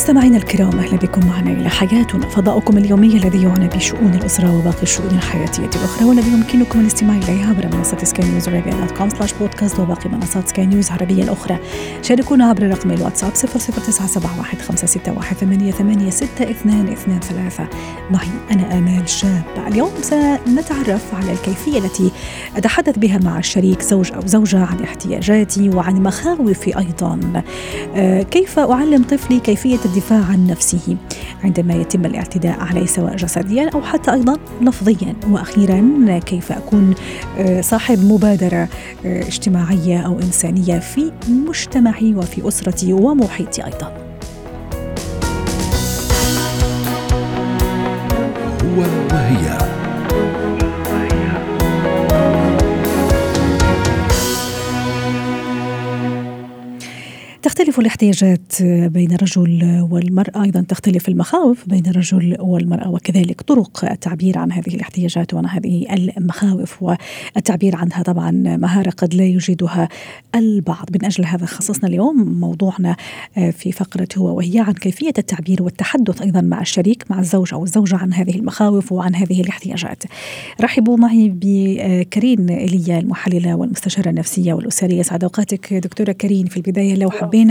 مستمعينا الكرام أهلا بكم معنا إلى حياتنا فضاؤكم اليومي الذي يعنى بشؤون الأسرة وباقي الشؤون الحياتية الأخرى والذي يمكنكم الاستماع اليه عبر منصة سكاي نيوز dot com slash podcast وباقي منصات سكاي نيوز العربية الأخرى. شاركونا عبر رقم الواتساب 00971 معي أنا آمال شاب. اليوم سنتعرف على الكيفية التي أتحدث بها مع الشريك زوج أو زوجة عن احتياجاتي وعن مخاوفي أيضا. آه، كيف أعلم طفلي كيفية الدفاع عن نفسه عندما يتم الاعتداء عليه سواء جسديا أو حتى أيضا لفظيا وأخيرا كيف أكون آه، صاحب مبادرة آه، اجتماعية أو إنسانية في مجتمعي وفي أسرتي ومحيطي أيضا. هو وهي تختلف الاحتياجات بين الرجل والمرأة. أيضا تختلف المخاوف بين الرجل والمرأة وكذلك طرق التعبير عن هذه الاحتياجات وعن هذه المخاوف والتعبير عنها. طبعا مهارة قد لا يجيدها البعض. من أجل هذا خصصنا اليوم موضوعنا في فقرة هو وهي عن كيفية التعبير والتحدث أيضا مع الشريك مع الزوج أو الزوجة عن هذه المخاوف وعن هذه الاحتياجات. رحبوا معي بكريم إيليا المحللة والمستشارة النفسية والأسرية. سعد أوقاتك دكتورة كريم في البداية لو حبينا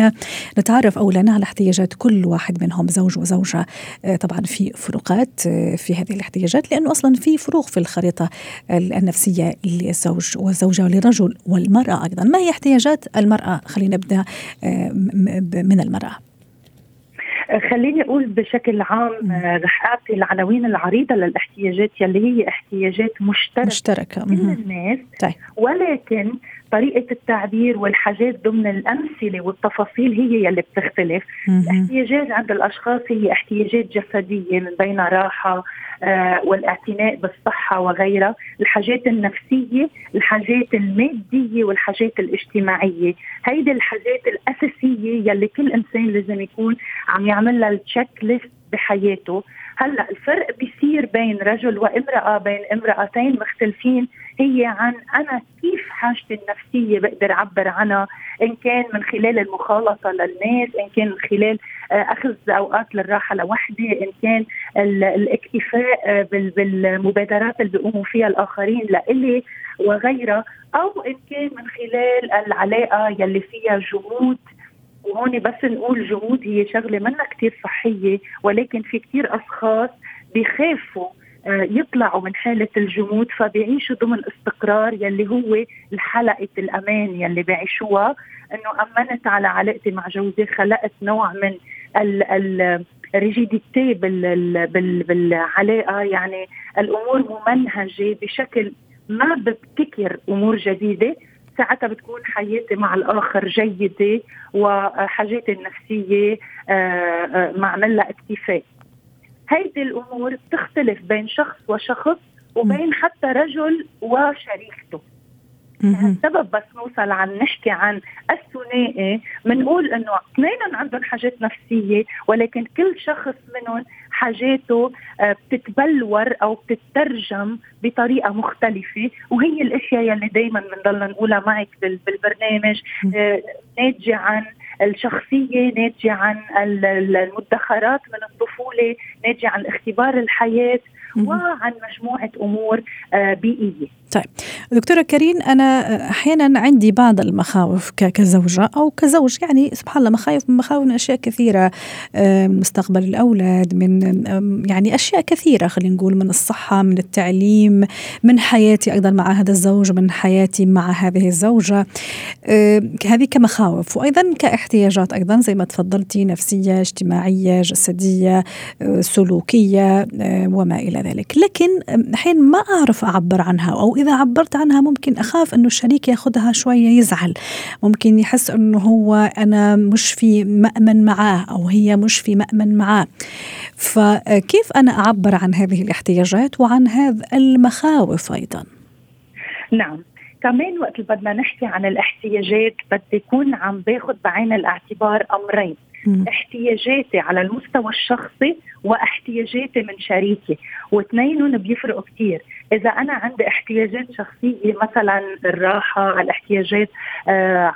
نتعرف اولا على احتياجات كل واحد منهم زوج وزوجة. آه، طبعا في فروقات آه، في هذه الاحتياجات لأنه أصلا في فروق في الخريطة النفسية للزوج والزوجة وللرجل والمرأة أيضا. ما هي احتياجات المرأة؟ خلينا نبدأ آه، من المرأة. خليني أقول بشكل عام رح أعطي العناوين العريضة للاحتياجات يلي هي احتياجات مشتركة مشتركة. كل الناس. طيب. ولكن طريقة التعبير والحاجات ضمن الأمثلة والتفاصيل هي يلي بتختلف. الاحتياجات عند الأشخاص هي احتياجات جسدية من بين راحة آه والاعتناء بالصحة وغيرها. الحاجات النفسية الحاجات المادية والحاجات الاجتماعية. هيدي الحاجات الأساسية يلي كل إنسان لازم يكون عم يعمل لها التشيك ليست بحياته. هلأ الفرق بيصير بين رجل وامرأة بين امرأتين مختلفين. هي عن أنا كيف حاجتي النفسية بقدر أعبر عنها إن كان من خلال المخالطة للناس إن كان من خلال آه، أخذ أوقات للراحة لوحدي إن كان الاكتفاء آه، بالمبادرات اللي بيقوموا فيها الآخرين لإلي وغيرها أو إن كان من خلال العلاقة يلي فيها جهود. وهون بس نقول جهود هي شغلة منا كثير صحية ولكن في كثير أشخاص بيخافوا آه، يطلعوا من حالة الجمود فبيعيشوا ضمن استقرار يلي هو الحلقة الأمان يلي بيعيشوها أنه أمنت على علاقتي مع جوزي خلقت نوع من ال ال الريجيديتي بال بال بالعلاقة. يعني الأمور ممنهجة بشكل ما ببتكر أمور جديدة. ساعتها بتكون حياتي مع الآخر جيدة وحاجاتي النفسية آه، آه، معمل لها اكتفاء. هيدي الأمور بتختلف بين شخص وشخص وبين حتى رجل وشريكته. السبب بس نوصل عن نحكي عن الثنائي بنقول إنه اثنين عندهم حاجات نفسية ولكن كل شخص منهم حاجاته آه، بتتبلور أو بتترجم بطريقة مختلفة وهي الأشياء يلي دائما بنضل نقولها معك بالبرنامج آه، ناتجة عن الشخصية ناتجة عن المدخرات من الطفولة ناتجة عن اختبار الحياة. وعن مجموعة أمور آه، بيئية. طيب. دكتورة كريم أنا أحيانا عندي بعض المخاوف كزوجة أو كزوج. يعني سبحان الله مخاوف مخاوف من أشياء كثيرة مستقبل الأولاد من يعني أشياء كثيرة خلينا نقول من الصحة من التعليم من حياتي أيضا مع هذا الزوج من حياتي مع هذه الزوجة. هذه كمخاوف. وأيضا كاحتياجات أيضا زي ما تفضلتي نفسية اجتماعية جسدية أه، سلوكية أه، وما إلى ذلك. لكن حين ما أعرف أعبر عنها أو إذا عبرت عنها ممكن أخاف أنه الشريك ياخذها شوية يزعل. ممكن يحس أنه هو أنا مش في مأمن معاه أو هي مش في مأمن معاه. فكيف أنا أعبر عن هذه الاحتياجات وعن هذه المخاوف أيضا؟ نعم. كمان وقت بدنا نحكي عن الاحتياجات بدي يكون عم باخذ بعين الاعتبار أمرين. احتياجاتي على المستوى الشخصي واحتياجاتي من شريكي. واثنينهم بيفرقوا كثير إذا أنا عندي احتياجات شخصية مثلا الراحة الاحتياجات آه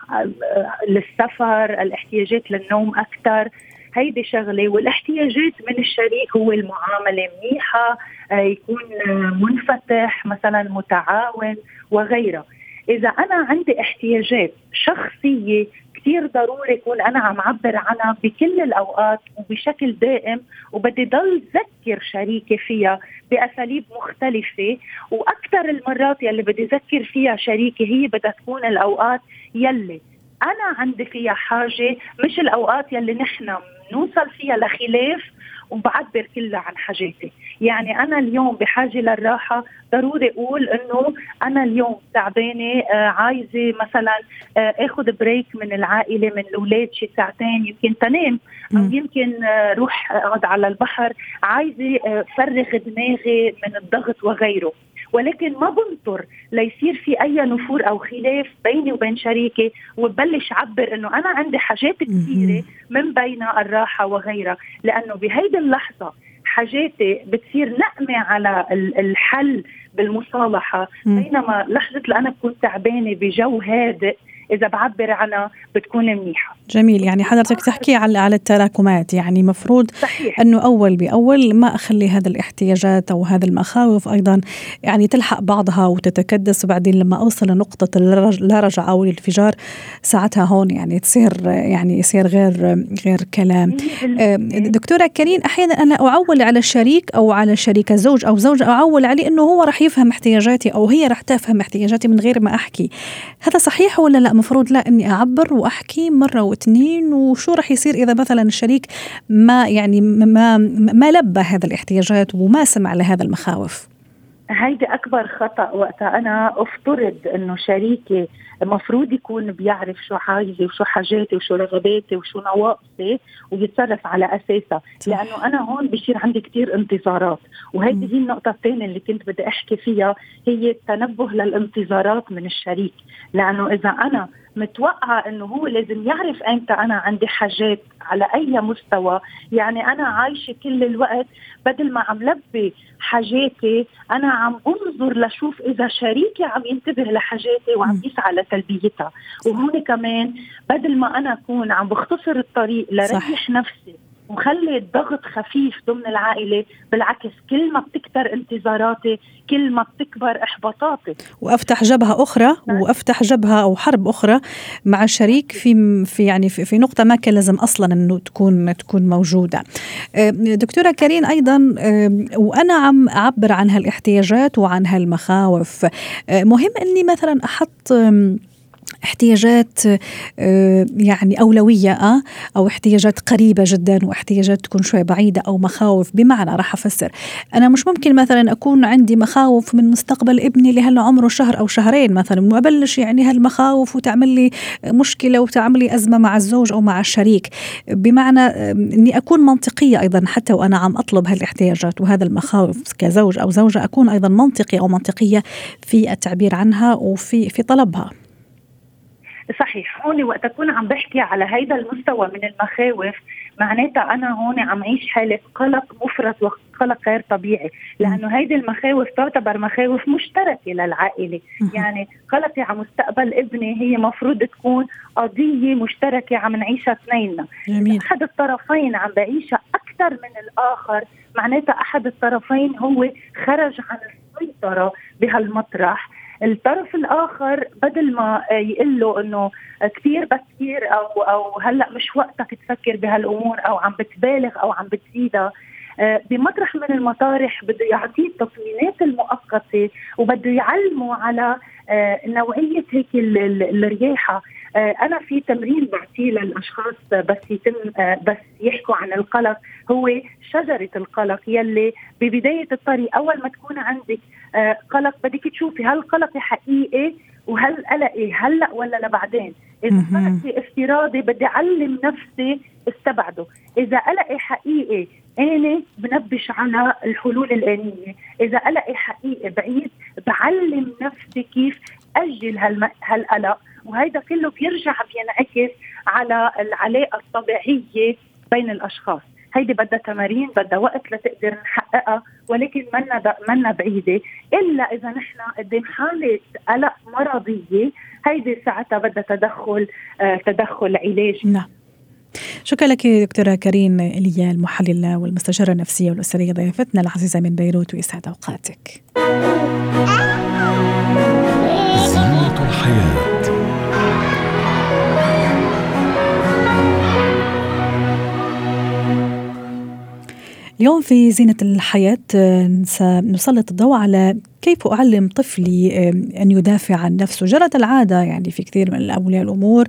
للسفر الاحتياجات للنوم أكثر هيدي شغلة. والاحتياجات من الشريك هو المعاملة منيحة آه يكون منفتح مثلا متعاون وغيرها إذا أنا عندي احتياجات شخصية كثير ضروري يكون أنا عم عبر عنها بكل الأوقات وبشكل دائم وبدي ضل ذكر شريكي فيها بأساليب مختلفة. وأكثر المرات يلي بدي ذكر فيها شريكي هي بدها تكون الأوقات يلي أنا عندي فيها حاجة مش الأوقات يلي نحن نوصل فيها لخلاف وبعبر كلها عن حاجاتي. يعني أنا اليوم بحاجة للراحة ضروري أقول إنه أنا اليوم تعبانة آه عايزة مثلا آه آخذ بريك من العائلة من الأولاد شي ساعتين يمكن تنام أو يمكن آه روح أقعد على البحر. عايزة آه فرغ دماغي من الضغط وغيره. ولكن ما بنطر ليصير في أي نفور أو خلاف بيني وبين شريكي وببلش عبر إنه أنا عندي حاجات كثيرة من بينها الراحة وغيرها. لأنه بهيدي اللحظة حاجاتي بتصير نقمة على الحل بالمصالحة. بينما لحظة اللي أنا بكون تعبانة بجو هادئ إذا بعبر عنها بتكون منيحة. جميل. يعني حضرتك تحكي على على التراكمات. يعني مفروض صحيح. إنه أول بأول ما أخلي هذا الاحتياجات أو هذا المخاوف أيضا يعني تلحق بعضها وتتكدس. وبعدين لما أوصل لنقطة لا رجعه أو الانفجار ساعتها هون يعني تصير يعني يصير غير غير كلام. دكتورة كريم أحيانا أنا أعول على الشريك أو على الشريكه زوج أو زوجة أعول عليه إنه هو راح يفهم احتياجاتي أو هي راح تفهم احتياجاتي من غير ما أحكي. هذا صحيح ولا لا؟ مفروض لا إني أعبر وأحكي مرة واثنين وشو رح يصير إذا مثلا الشريك ما يعني ما ما لبى هذا الاحتياجات وما سمع لهذا المخاوف؟ هيدي أكبر خطأ وقتها. أنا أفترض إنه شريكي المفروض يكون بيعرف شو حاجزي وشو حاجاتي وشو رغباتي وشو نواقصي ويتصرف على أساسها. لأنه أنا هون بصير عندي كثير انتظارات. وهيدي هي النقطة الثانية اللي كنت بدي أحكي فيها هي التنبه للانتظارات من الشريك. لأنه إذا أنا متوقعة إنه هو لازم يعرف إمتى أنا عندي حاجات على أي مستوى يعني أنا عايشة كل الوقت بدل ما عم لبي حاجاتي أنا عم أنظر لشوف إذا شريكي عم ينتبه لحاجاتي وعم يسعى لتلبيتها وهون كمان بدل ما أنا أكون عم بختصر الطريق لريح نفسي وخلي الضغط خفيف ضمن العائلة بالعكس كل ما بتكتر انتظاراتي كل ما بتكبر إحباطاتي وأفتح جبهة أخرى. وأفتح جبهة أو حرب أخرى مع الشريك في في يعني في, في نقطة ما كان لازم أصلا إنه تكون تكون موجودة دكتورة كريم أيضا وأنا عم أعبر عن هالاحتياجات وعن هالمخاوف مهم إني مثلا أحط احتياجات آه، يعني أولوية آه، أو احتياجات قريبة جدا واحتياجات تكون شوي بعيدة أو مخاوف بمعنى راح أفسر. أنا مش ممكن مثلا أكون عندي مخاوف من مستقبل ابني اللي هلا عمره شهر أو شهرين مثلا وأبلش يعني هالمخاوف وتعمل لي مشكلة وتعمل لي أزمة مع الزوج أو مع الشريك. بمعنى أني أكون منطقية أيضا حتى وأنا عم أطلب هالاحتياجات وهذا المخاوف كزوج أو زوجة أكون أيضا منطقي أو منطقية في التعبير عنها وفي في طلبها. صحيح هون وقت اكون عم بحكي على هيدا المستوى من المخاوف معناتها أنا هون عم عيش حاله قلق مفرط وقلق غير طبيعي لأنه هيدي المخاوف تعتبر مخاوف مشتركة للعائلة. يعني قلقي على مستقبل ابني هي مفروض تكون قضية مشتركة عم نعيشها اثنيننا. أحد الطرفين عم بعيشها أكثر من الآخر معناتها أحد الطرفين هو خرج عن السيطرة بهالمطرح. الطرف الآخر بدل ما يقول له انه كثير بكير أو أو هلأ مش وقتك تفكر بهالأمور أو عم بتبالغ أو عم بتزيدها آه، بمطرح من المطارح بده يعطيه التصميمات المؤقتة وبده يعلمه على آه، نوعية هيك الرياحة. آه، أنا في تمرين بعطيه للأشخاص بس يتم بس يحكوا عن القلق. هو شجرة القلق يلي ببداية الطريق أول ما تكون عندك قلق. بدك تشوفي هل قلقي حقيقي؟ وهل قلقي هلأ ولا لبعدين؟ إذا قلقي افتراضي بدي أعلم نفسي استبعده. إذا قلقي حقيقي أنا بنبش على الحلول الآنية. إذا قلقي حقيقي بعيد بعلم نفسي كيف أجل هالقلق. وهذا كله بيرجع بينعكس على العلاقة الطبيعية بين الأشخاص. هيدي بدها تمارين بدها وقت لتقدر نحققها ولكن منا منا بعيدة. إلا إذا نحن قدام حالة قلق مرضية هيدي ساعتها بدها تدخل آه تدخل علاجي نعم. شكرا لك دكتورة كريم إليا المحللة والمستشارة النفسية والأسرية ضيفتنا العزيزة من بيروت ويسعد أوقاتك. زينة الحياة. اليوم في زينة الحياة سنسلط الضوء على كيف أعلم طفلي أن يدافع عن نفسه. جرت العادة يعني في كثير من أولياء الأمور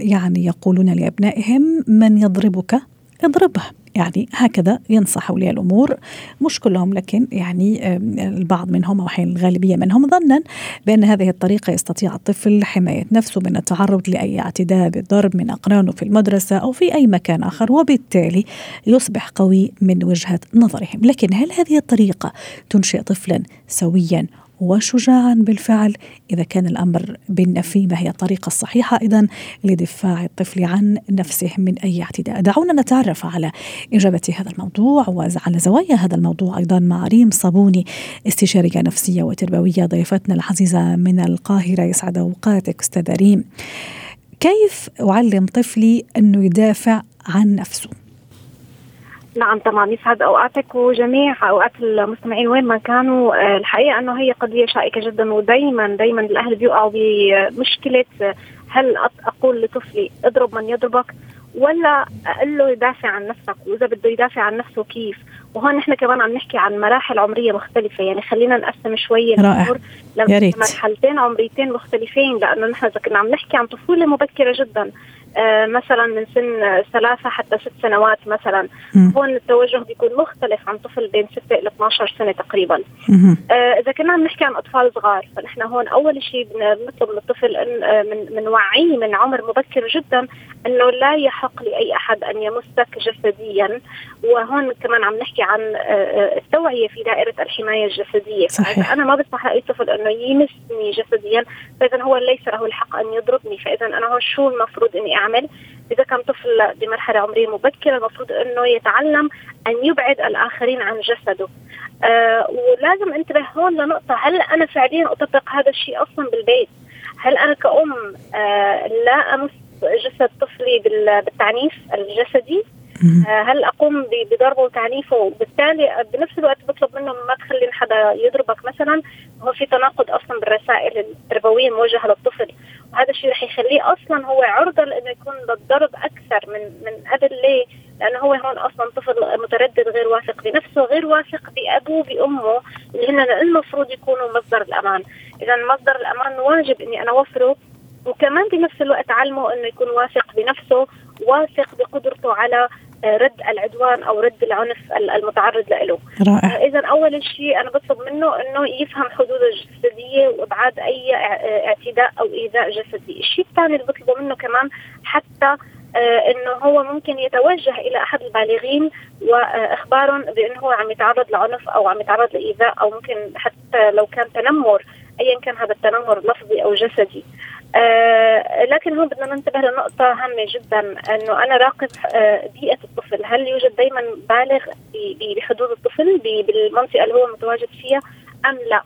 يعني يقولون لأبنائهم من يضربك اضربه يعني هكذا ينصح أولياء الأمور. مش كلهم لكن يعني البعض منهم أو أحيانا الغالبية منهم ظنا بأن هذه الطريقة يستطيع الطفل حماية نفسه من التعرض لأي اعتداء بالضرب من أقرانه في المدرسة أو في أي مكان آخر وبالتالي يصبح قوي من وجهة نظرهم، لكن هل هذه الطريقة تنشئ طفلا سويا وشجاعا بالفعل. إذا كان الأمر بالنفي ما هي الطريقة الصحيحة إذا لدفاع الطفل عن نفسه من أي اعتداء. دعونا نتعرف على إجابة هذا الموضوع وعلى زوايا هذا الموضوع أيضا مع ريم صابوني استشارية نفسية وتربوية ضيفتنا العزيزة من القاهرة. يسعد أوقاتك أستاذة ريم. كيف أعلم طفلي أنه يدافع عن نفسه؟ نعم طبعا يسعد أوقاتك وجميع أوقات المستمعين وين ما كانوا. آه، الحقيقة أنه هي قضية شائكة جدا ودائما دائما الأهل بيوقعوا بمشكلة هل أقول لطفلي اضرب من يضربك ولا أقول له يدافع عن نفسك وإذا بده يدافع عن نفسه كيف؟ وهون نحن كمان عم نحكي عن مراحل عمرية مختلفة. يعني خلينا نقسم شوي الأمور لمرحلتين عمريتين مختلفين لأنه نحن إذا كنا عم نحكي عن طفولة مبكرة جدا. آه، مثلا من سن ثلاثة حتى ست سنوات مثلا. هون التوجه بيكون مختلف عن طفل بين 6 إلى 12 سنة تقريبا. آه إذا كنا عم نحكي عن أطفال صغار فنحن هون أول شيء بنطلب من الطفل إن آه، من من وعيه من عمر مبكر جدا إنه لا يحق لأي أحد أن يمسك جسديا. وهون كمان عم نحكي عن آه، التوعية في دائرة الحماية الجسدية. صحيح. أنا ما بسمح لأي طفل إنه يمسني جسديا فإذا هو ليس له الحق أن يضربني. فإذا أنا هون شو المفروض إني أعمل إذا كان طفل بمرحلة عمرية مبكرة المفروض أنه يتعلم أن يبعد الآخرين عن جسده. آه ولازم انتبه هون لنقطة. هل أنا فعليا أطبق هذا الشيء أصلا بالبيت؟ هل أنا كأم آه لا أمس جسد طفلي بالتعنيف الجسدي؟ هل أقوم بضربه وتعنيفه؟ وبالتالي بنفس الوقت بطلب منه ما تخلي حدا يضربك مثلا. هو في تناقض أصلا بالرسائل التربوية الموجهة للطفل. وهذا الشيء رح يخليه أصلا هو عرضة لإنه يكون للضرب أكثر من من قبل. ليه؟ لأنه هو هون أصلا طفل متردد غير واثق بنفسه غير واثق بأبوه بأمه اللي هن المفروض يكونوا مصدر الأمان، اذا مصدر الأمان واجب إني أنا أوفره وكمان بنفس الوقت علمه إنه يكون واثق بنفسه واثق بقدرته على رد العدوان أو رد العنف المتعرض له. رائع. اذا أول شيء أنا بطلب منه إنه يفهم حدوده الجسدية وأبعاد أي اعتداء أو إيذاء جسدي. الشيء الثاني اللي بطلبه منه كمان حتى آه إنه هو ممكن يتوجه إلى أحد البالغين واخبارهم بإنه هو عم يتعرض لعنف أو عم يتعرض لإيذاء أو ممكن حتى لو كان تنمر ايا كان هذا التنمر لفظي أو جسدي. آه لكن هون بدنا ننتبه لنقطة هامة جدا إنه أنا راقب آه بيئة الطفل، هل يوجد دائما بالغ بحدود الطفل؟ بالمنطقة اللي هو متواجد فيها أم لا؟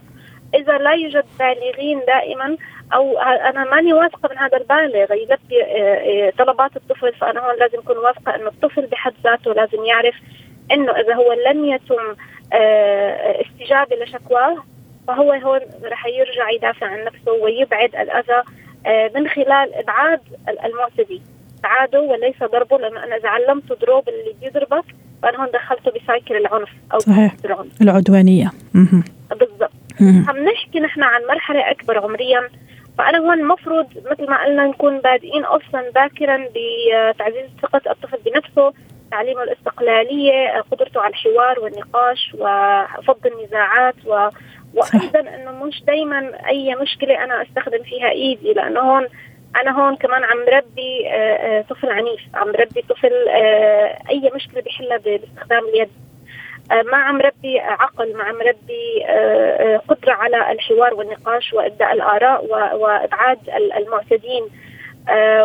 إذا لا يوجد بالغين دائما أو أنا ماني واثقة من هذا البالغ. يلبي آه، آه، طلبات الطفل فأنا هون لازم أكون واثقة إنه الطفل بحد ذاته لازم يعرف إنه إذا هو لم يتم آه، استجابه لشكواه فهو هون رح يرجع يدافع عن نفسه ويبعد الأذى من خلال إبعاد المعتدي. ابعاده وليس ضربه لأنه أنا اذا علمته ضروب اللي بيضربك فانا هون دخلته بسايكل العنف أو صحيح. العنف. العدوانية. بالضبط. عم نحكي نحن عن مرحلة أكبر عمريا فأنا هون المفروض مثل ما قلنا نكون بادئين أصلا باكرا بتعزيز ثقة الطفل بنفسه تعليمه الاستقلالية قدرته على الحوار والنقاش وفض النزاعات و وأيضا إنه مش دائما أي مشكلة أنا أستخدم فيها إيدي لأنه هون أنا هون كمان عم ربي آه، آه، طفل عنيف عم ربي طفل آه، أي مشكلة بحلها باستخدام اليد. ما عم ربي عقل ما عم ربي قدرة على الحوار والنقاش وإبداء الآراء وإبعاد المعتدين.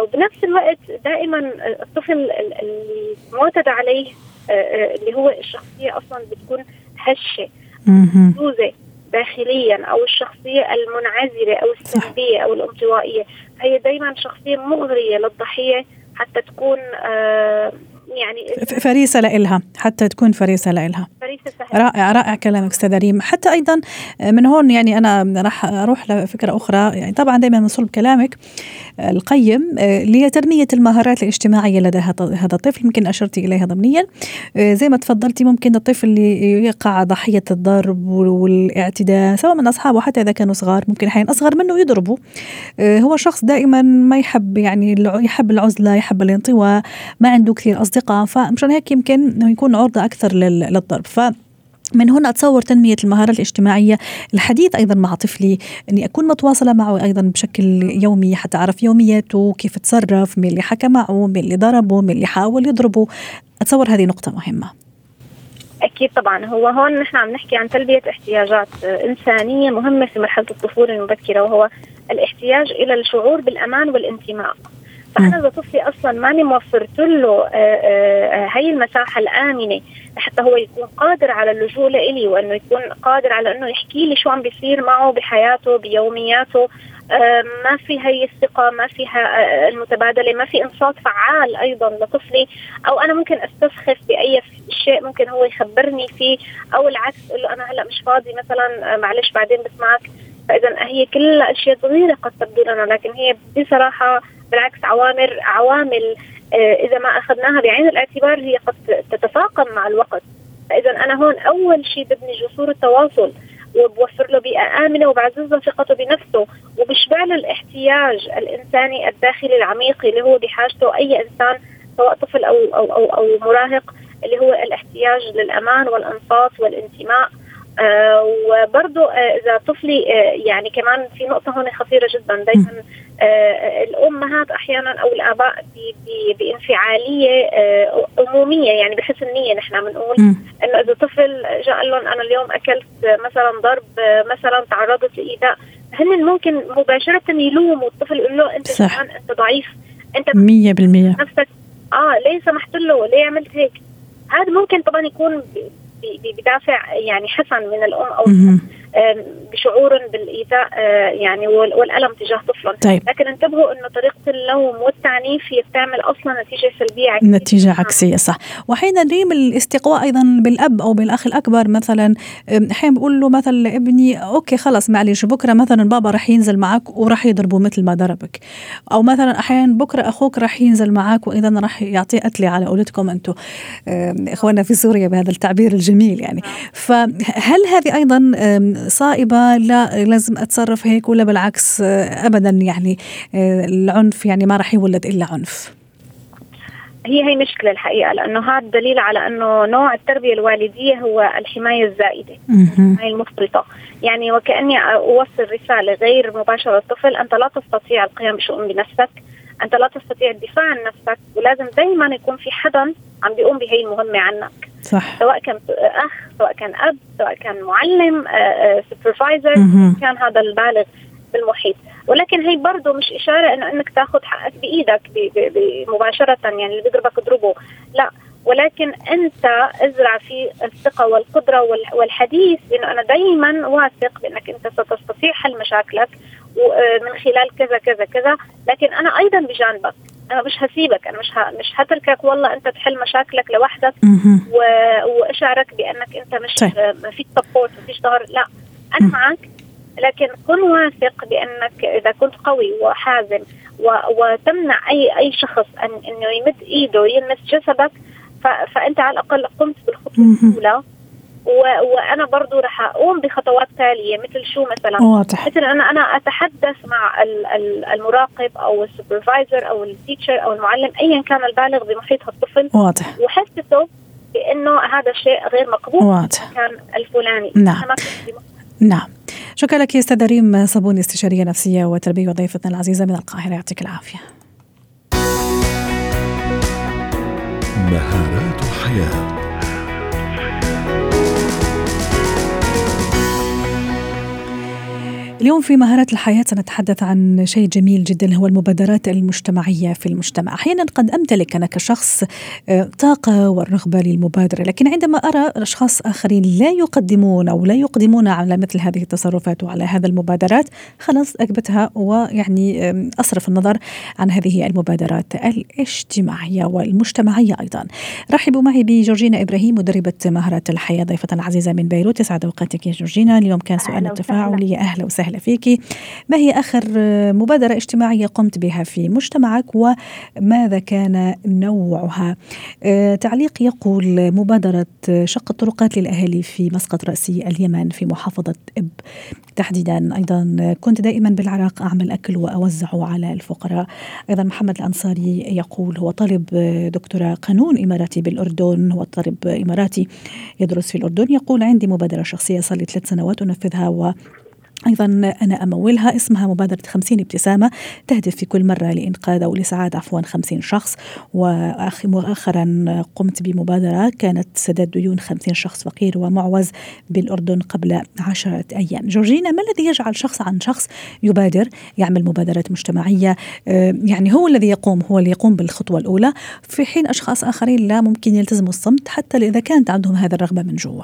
وبنفس الوقت دائما الطفل المعتدى عليه اللي هو الشخصية أصلا بتكون هشة محدوده داخليا أو الشخصية المنعزلة أو السلبية أو الانطوائية. هي دائما شخصية مغرية للضحية حتى تكون آه يعني فريسة لإلها حتى تكون فريسة لإلها. رائع رائع كلامك أستاذ ريم. حتى أيضا من هون يعني أنا راح أروح لفكرة أخرى. يعني طبعا دائما من صلب كلامك القيم لتنميه المهارات الاجتماعية لدى هذا الطفل. يمكن اشرتي إليها ضمنيا. زي ما تفضلتي ممكن الطفل اللي يقع ضحية الضرب والاعتداء سواء من أصحابه حتى إذا كانوا صغار. ممكن أحيانا أصغر منه يضربوا هو شخص دائما ما يحب يعني يحب العزلة يحب الانطواء ما عنده كثير أصدقاء. فمشان هيك يمكن إنه يكون عرضة أكثر للضرب. ف من هنا أتصور تنمية المهارة الاجتماعية. الحديث أيضا مع طفلي أني أكون متواصلة معه أيضا بشكل يومي حتى أعرف يومياته كيف تصرف مين اللي حكى معه مين اللي ضربه مين اللي حاول يضربه. أتصور هذه نقطة مهمة. أكيد طبعا. هو هون نحن عم نحكي عن تلبية احتياجات إنسانية مهمة في مرحلة الطفولة المبكرة وهو الاحتياج إلى الشعور بالأمان والانتماء. فانا اذا طفلي أصلا ماني موفرت له هي المساحة الآمنة حتى هو يكون قادر على اللجوء لإلي وإنه يكون قادر على إنه يحكي لي شو عم بيصير معه بحياته بيومياته. ما في هي الثقة ما فيها المتبادلة ما في إنصات فعال أيضا لطفلي. أو أنا ممكن أستسخف بأي شيء ممكن هو يخبرني فيه أو العكس أقول له أنا هلأ مش فاضي مثلا معلش بعدين بسمعك. فاذا هي كلها اشياء صغيره قد تبدو لنا لكن هي بصراحة بالعكس عوامل عوامل إذا ما أخذناها بعين الاعتبار هي قد تتفاقم مع الوقت. فاذا أنا هون أول شيء ببني جسور التواصل وبوفر له بيئة آمنة وبعزز له ثقته بنفسه وبشبع له الاحتياج الإنساني الداخلي العميق اللي هو بحاجته أي إنسان سواء طفل أو أو أو, أو مراهق اللي هو الاحتياج للأمان والإنصات والانتماء. آه وبرضه آه إذا طفلي آه يعني كمان في نقطة هون خطيرة جدا. دائما الأمهات أحيانا أو الآباء بانفعالية آه عموميه يعني بحسن نيه نحن بنقول إنه إذا طفل جاء قال لهم أنا اليوم أكلت مثلا ضرب مثلا تعرضت لإيذاء هن ممكن مباشرة يلوموا الطفل يقول له أنت صح. أنت ضعيف أنت 100% نفسك آه ليه سمحت له؟ ليه عملت هيك؟ هذا ممكن طبعا يكون بدافع يعني حسن من الأم أو بشعور بالإيذاء يعني والألم تجاه طفلهم. طيب. لكن انتبهوا انه طريقة اللوم والتعنيف هي بتعمل أصلا نتيجة سلبية عكسية. نتيجة عكسية صح. وحين نريم الاستقواء أيضا بالأب أو بالأخ الأكبر مثلا أحيانا بقول له مثلا لابني أوكي خلص معلش بكرة مثلا بابا رح ينزل معك وراح يضربه مثل ما ضربك. أو مثلا أحيانا بكرة أخوك رح ينزل معك وإذا رح يعطيه قتلة على قولتكم أنتم إخواننا في سوريا بهذا التعبير الجميل يعني. فهل هذه أيضا صائبة لا لازم أتصرف هيك ولا بالعكس أبدا يعني العنف يعني ما راح يولد إلا عنف. هي هي مشكلة الحقيقة لأنه هذا دليل على أنه نوع التربية الوالدية هو الحماية الزائدة الحمايه المفرطه يعني وكأني أوصل رسالة غير مباشرة للطفل أنت لا تستطيع القيام بشؤون بنفسك. أنت لا تستطيع الدفاع عن نفسك ولازم دائما يكون في حدا عم بيقوم بهي المهمة عنك. صح. سواء كان أخ سواء كان أب سواء كان معلم supervisor كان هذا البالغ بالمحيط. ولكن هي برضه مش إشارة إنه إنك تاخذ حقك بإيدك مباشرة يعني اللي بيضربك اضربه. لا. ولكن أنت ازرع في الثقة والقدرة والحديث بانه أنا دائما واثق بإنك أنت ستستطيع حل مشاكلك ومن خلال كذا كذا كذا. لكن أنا أيضا بجانبك. أنا مش هسيبك. أنا مش. مش هتركك. والله أنت تحل مشاكلك لوحدك و... وأشعرك بأنك أنت مش ما فيك سبورت ما فيش ظهر. لا. أنا معك لكن كن واثق بأنك إذا كنت قوي وحازم و... وتمنع أي أي شخص ان أنه يمد إيده يلمس جسدك ف... فأنت على الأقل قمت بالخطوة الأولى. وأنا برضو رح أقوم بخطوات تاليه مثل شو مثلا؟ واضح. مثل أنا أنا أتحدث مع المراقب أو ال supervisor أو ال teacher أو المعلم ايا كان البالغ بمحيط الطفل واضح. وحسسه بأنه هذا الشيء غير مقبول. واضح. كان الفلاني. نعم. نعم. شكرا لك استاذه ريم صابوني استشارية نفسية وتربية وضيفتنا العزيزة من القاهرة. يعطيك العافية. مهارات الحياة. اليوم في مهارات الحياة سنتحدث عن شيء جميل جدا هو المبادرات المجتمعية في المجتمع. أحيانا قد أمتلك أنا كشخص آه، طاقة والرغبة للمبادرة لكن عندما أرى أشخاص آخرين لا يقدمون أو لا يقدمون على مثل هذه التصرفات وعلى هذا المبادرات خلاص أكبتها ويعني أصرف النظر عن هذه المبادرات الاجتماعية والمجتمعية أيضا. رحبوا معي بجورجينا إبراهيم مدربة مهارات الحياة ضيفة عزيزة من بيروت. يسعد أوقاتك يا جورجينا. اليوم كان سؤال التفاعلي أهلا وسهلا. فيك. ما هي آخر مبادرة اجتماعية قمت بها في مجتمعك وماذا كان نوعها؟ آه، تعليق يقول مبادرة شق الطرقات للأهالي في مسقط رأسي اليمن في محافظة إب. تحديدا أيضا كنت دائما بالعراق أعمل أكل وأوزعه على الفقراء. أيضا محمد الأنصاري يقول هو طالب دكتوراه قانون إماراتي بالأردن هو طالب إماراتي يدرس في الأردن. يقول عندي مبادرة شخصية صار لي ثلاث سنوات أنفذها أيضا أنا أمولها اسمها مبادرة خمسين ابتسامة تهدف في كل مرة لإنقاذ أو لإسعاد عفوا خمسين شخص. ومؤخرا قمت بمبادرة كانت سداد ديون خمسين شخص فقير ومعوز بالأردن قبل عشرة أيام. جورجينا ما الذي يجعل شخص عن شخص يبادر؟ يعمل مبادرات مجتمعية آه، يعني هو الذي يقوم هو اللي يقوم بالخطوة الأولى. في حين أشخاص آخرين لا ممكن يلتزموا الصمت حتى إذا كانت عندهم هذه الرغبة من جوا.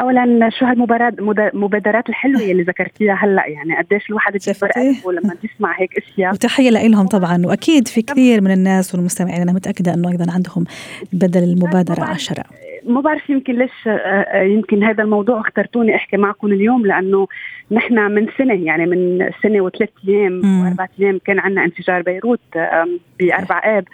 اولا شو هالمبادرات الحلوة اللي ذكرتيها هلأ؟ يعني قديش الواحد بيكبر لما تسمع هيك أشياء. وتحيه لهم طبعا وأكيد في كثير من الناس والمستمعين أنا متأكدة إنه أيضا عندهم بدل المبادرة عشرة. ما بعرف يمكن ليش آه، آه، يمكن هذا الموضوع اخترتوني أحكي معكم اليوم لأنه نحن من سنة يعني من سنة وثلاث أيام وأربع أيام كان عندنا انفجار بيروت بأربع آب.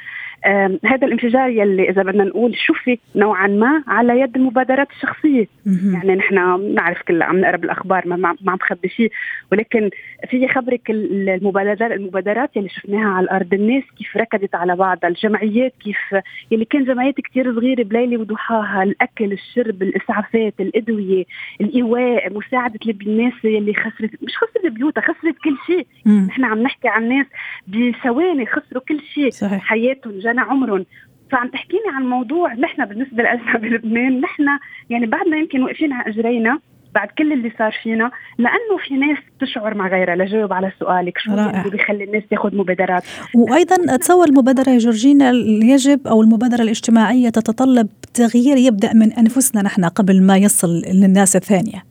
هذا الانفجار يلي إذا بدنا نقول شفت نوعا ما على يد المبادرات الشخصية. يعني نحن بنعرف كل عم نقرا بالاخبار ما, ما عم بخبي شيء ولكن في خبرك المبادرات المبادرات يلي شفناها على الأرض الناس كيف ركضت على بعضها الجمعيات كيف يلي كان جمعيات كثير صغيرة بليلة وضحاها الأكل الشرب الإسعافات الأدوية الإيواء مساعدة الناس يلي خسرت مش خسرت بيوتها خسرت كل شيء نحن عم نحكي عن ناس بثواني خسروا كل شيء صحيح. حياتهم لنا عمرهم. فعم تحكيني عن موضوع نحن بالنسبة لنا بلبنان نحن يعني بعدنا يمكن واقفين على إجرينا بعد كل اللي صار فينا لأنه في ناس بتشعر مع غيرها. لجاوب على سؤالك شو رائع. اللي بيخلي الناس تاخذ مبادرات؟ وأيضا اتصور المبادرة يا جورجينا يجب أو المبادرة الاجتماعية تتطلب تغيير يبدأ من أنفسنا نحن قبل ما يصل للناس الثانية.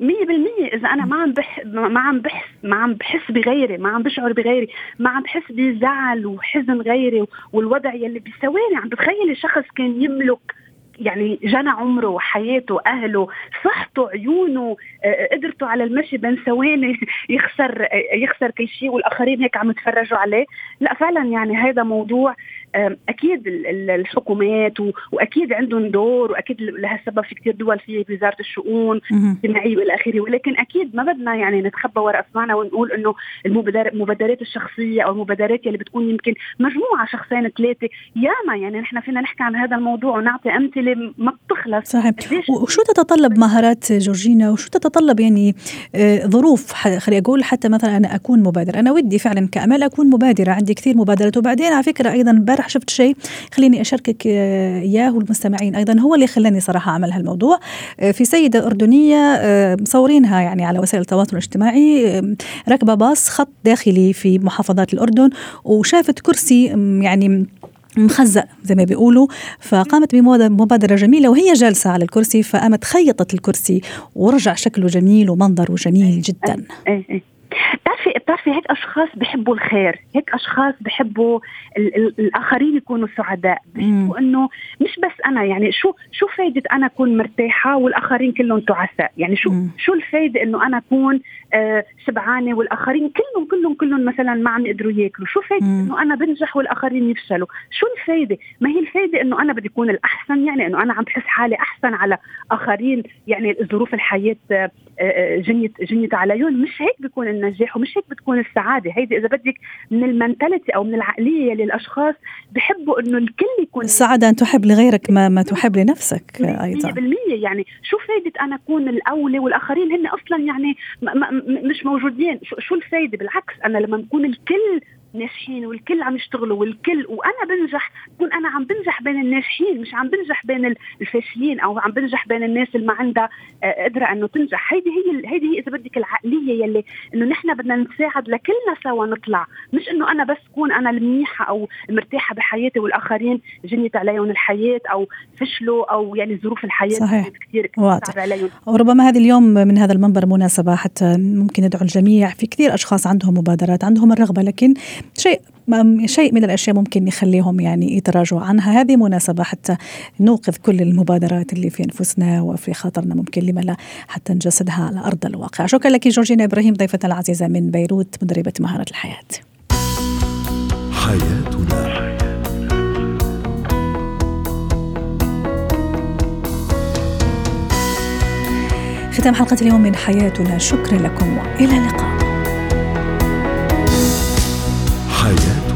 100% فيني إذا أنا ما عم بح ما عم بحس ما عم بحس بغيري ما عم بشعر بغيري ما عم بحس بزعل وحزن غيري والوضع يلي بيساويني عم بتخيلي شخص كان يملك يعني جنى عمره وحياته اهله صحته عيونه آه، آه، قدرته على المشي بين ثواني يخسر آه، يخسر كل شيء والآخرين هيك عم يتفرجوا عليه. لا فعلا يعني هذا موضوع أكيد الحكومات وأكيد عندهم دور وأكيد لهالسبب في كثير دول في وزارة الشؤون الاجتماعية والى آخره. ولكن أكيد ما بدنا يعني نتخبى وراء اسمعنا ونقول إنه المبادرات الشخصية أو المبادرات اللي بتكون يمكن مجموعة شخصين ثلاثة. ياما يعني نحن فينا نحكي عن هذا الموضوع ونعطي أمثلة ما بتخلص. صحيح. وشو تتطلب مهارات جورجينا؟ وشو تتطلب يعني آه، ظروف خلي أقول حتى مثلا أنا أكون مبادرة. أنا ودي فعلا كامل أكون مبادرة. عندي كثير مبادرات. وبعدين على فكرة أيضا امبارح امبارح شفت شيء خليني أشاركك آه، إياه والمستمعين. أيضا هو اللي خلاني صراحة أعمل هالموضوع. آه، في سيدة أردنية آه، مصورينها يعني على وسائل التواصل الاجتماعي راكبة باص خط داخلي في محافظات الأردن وشافت كرسي يعني مخزق زي ما بيقولوا. فقامت بمبادرة جميلة وهي جالسة على الكرسي فقامت خيطت الكرسي ورجع شكله جميل ومنظره جميل جدا. أي أي. بتعرفي بتعرفي هيك أشخاص بحبوا الخير هيك أشخاص بحبوا ال ال الآخرين يكونوا سعداء. بحبوا إنه مش بس أنا يعني شو شو فايدة أنا أكون مرتاحة والآخرين كلهم تعساء؟ يعني شو مم. شو الفايدة إنه أنا أكون آه شبعانة والآخرين كلهم كلهم كلهم مثلا ما عم يقدروا ياكلوا؟ شو فايدة إنه أنا بنجح والآخرين يفشلوا؟ شو الفايدة؟ ما هي الفايدة إنه أنا بدي أكون الأحسن؟ يعني إنه أنا عم بحس حالي أحسن على آخرين يعني ظروف الحياة آه آه جنيت جنيت عليهم. مش هيك بيكون النجاح ومش هيك بتكون السعادة. هيدي إذا بدك من المنتاليتي أو من العقلية للأشخاص بحبوا إنه الكل يكون السعادة أن تحب لغيرك ما ما تحب لنفسك أيضا. 100% يعني شو فايدة أنا أكون الأولى والآخرين؟ هن أصلا يعني مش موجودين. شو الفايدة؟ بالعكس أنا لما نكون الكل ناجحين والكل عم يشتغلوا والكل وأنا بنجح بكون أنا عم بنجح بين الناجحين مش عم بنجح بين الفاشلين أو عم بنجح بين الناس اللي ما عندها آه، قدرة إنه تنجح. هيدي هي هيدي هي إذا بدك العقلية يلي إنه نحن بدنا نساعد لكلنا سوا نطلع. مش إنه أنا بس كون أنا المنيحة أو مرتاحة بحياتي والآخرين جنيت عليهم الحياة أو فشلوا أو يعني ظروف الحياة صحيح. كثير واضح. عليهم. وربما هذه اليوم من هذا المنبر مناسبة حتى ممكن ندعو الجميع. في كثير أشخاص عندهم مبادرات عندهم الرغبة لكن شيء شيء من الأشياء ممكن يخليهم يعني يتراجعوا عنها. هذه مناسبة حتى نوقظ كل المبادرات اللي في أنفسنا وفي خاطرنا ممكن لما لا حتى نجسدها على أرض الواقع. شكرا لك جورجينا إبراهيم ضيفتنا العزيزة من بيروت مدربة مهارة الحياة. حياتنا. ختام حلقة اليوم من حياتنا. شكرا لكم. وإلى اللقاء. Hayat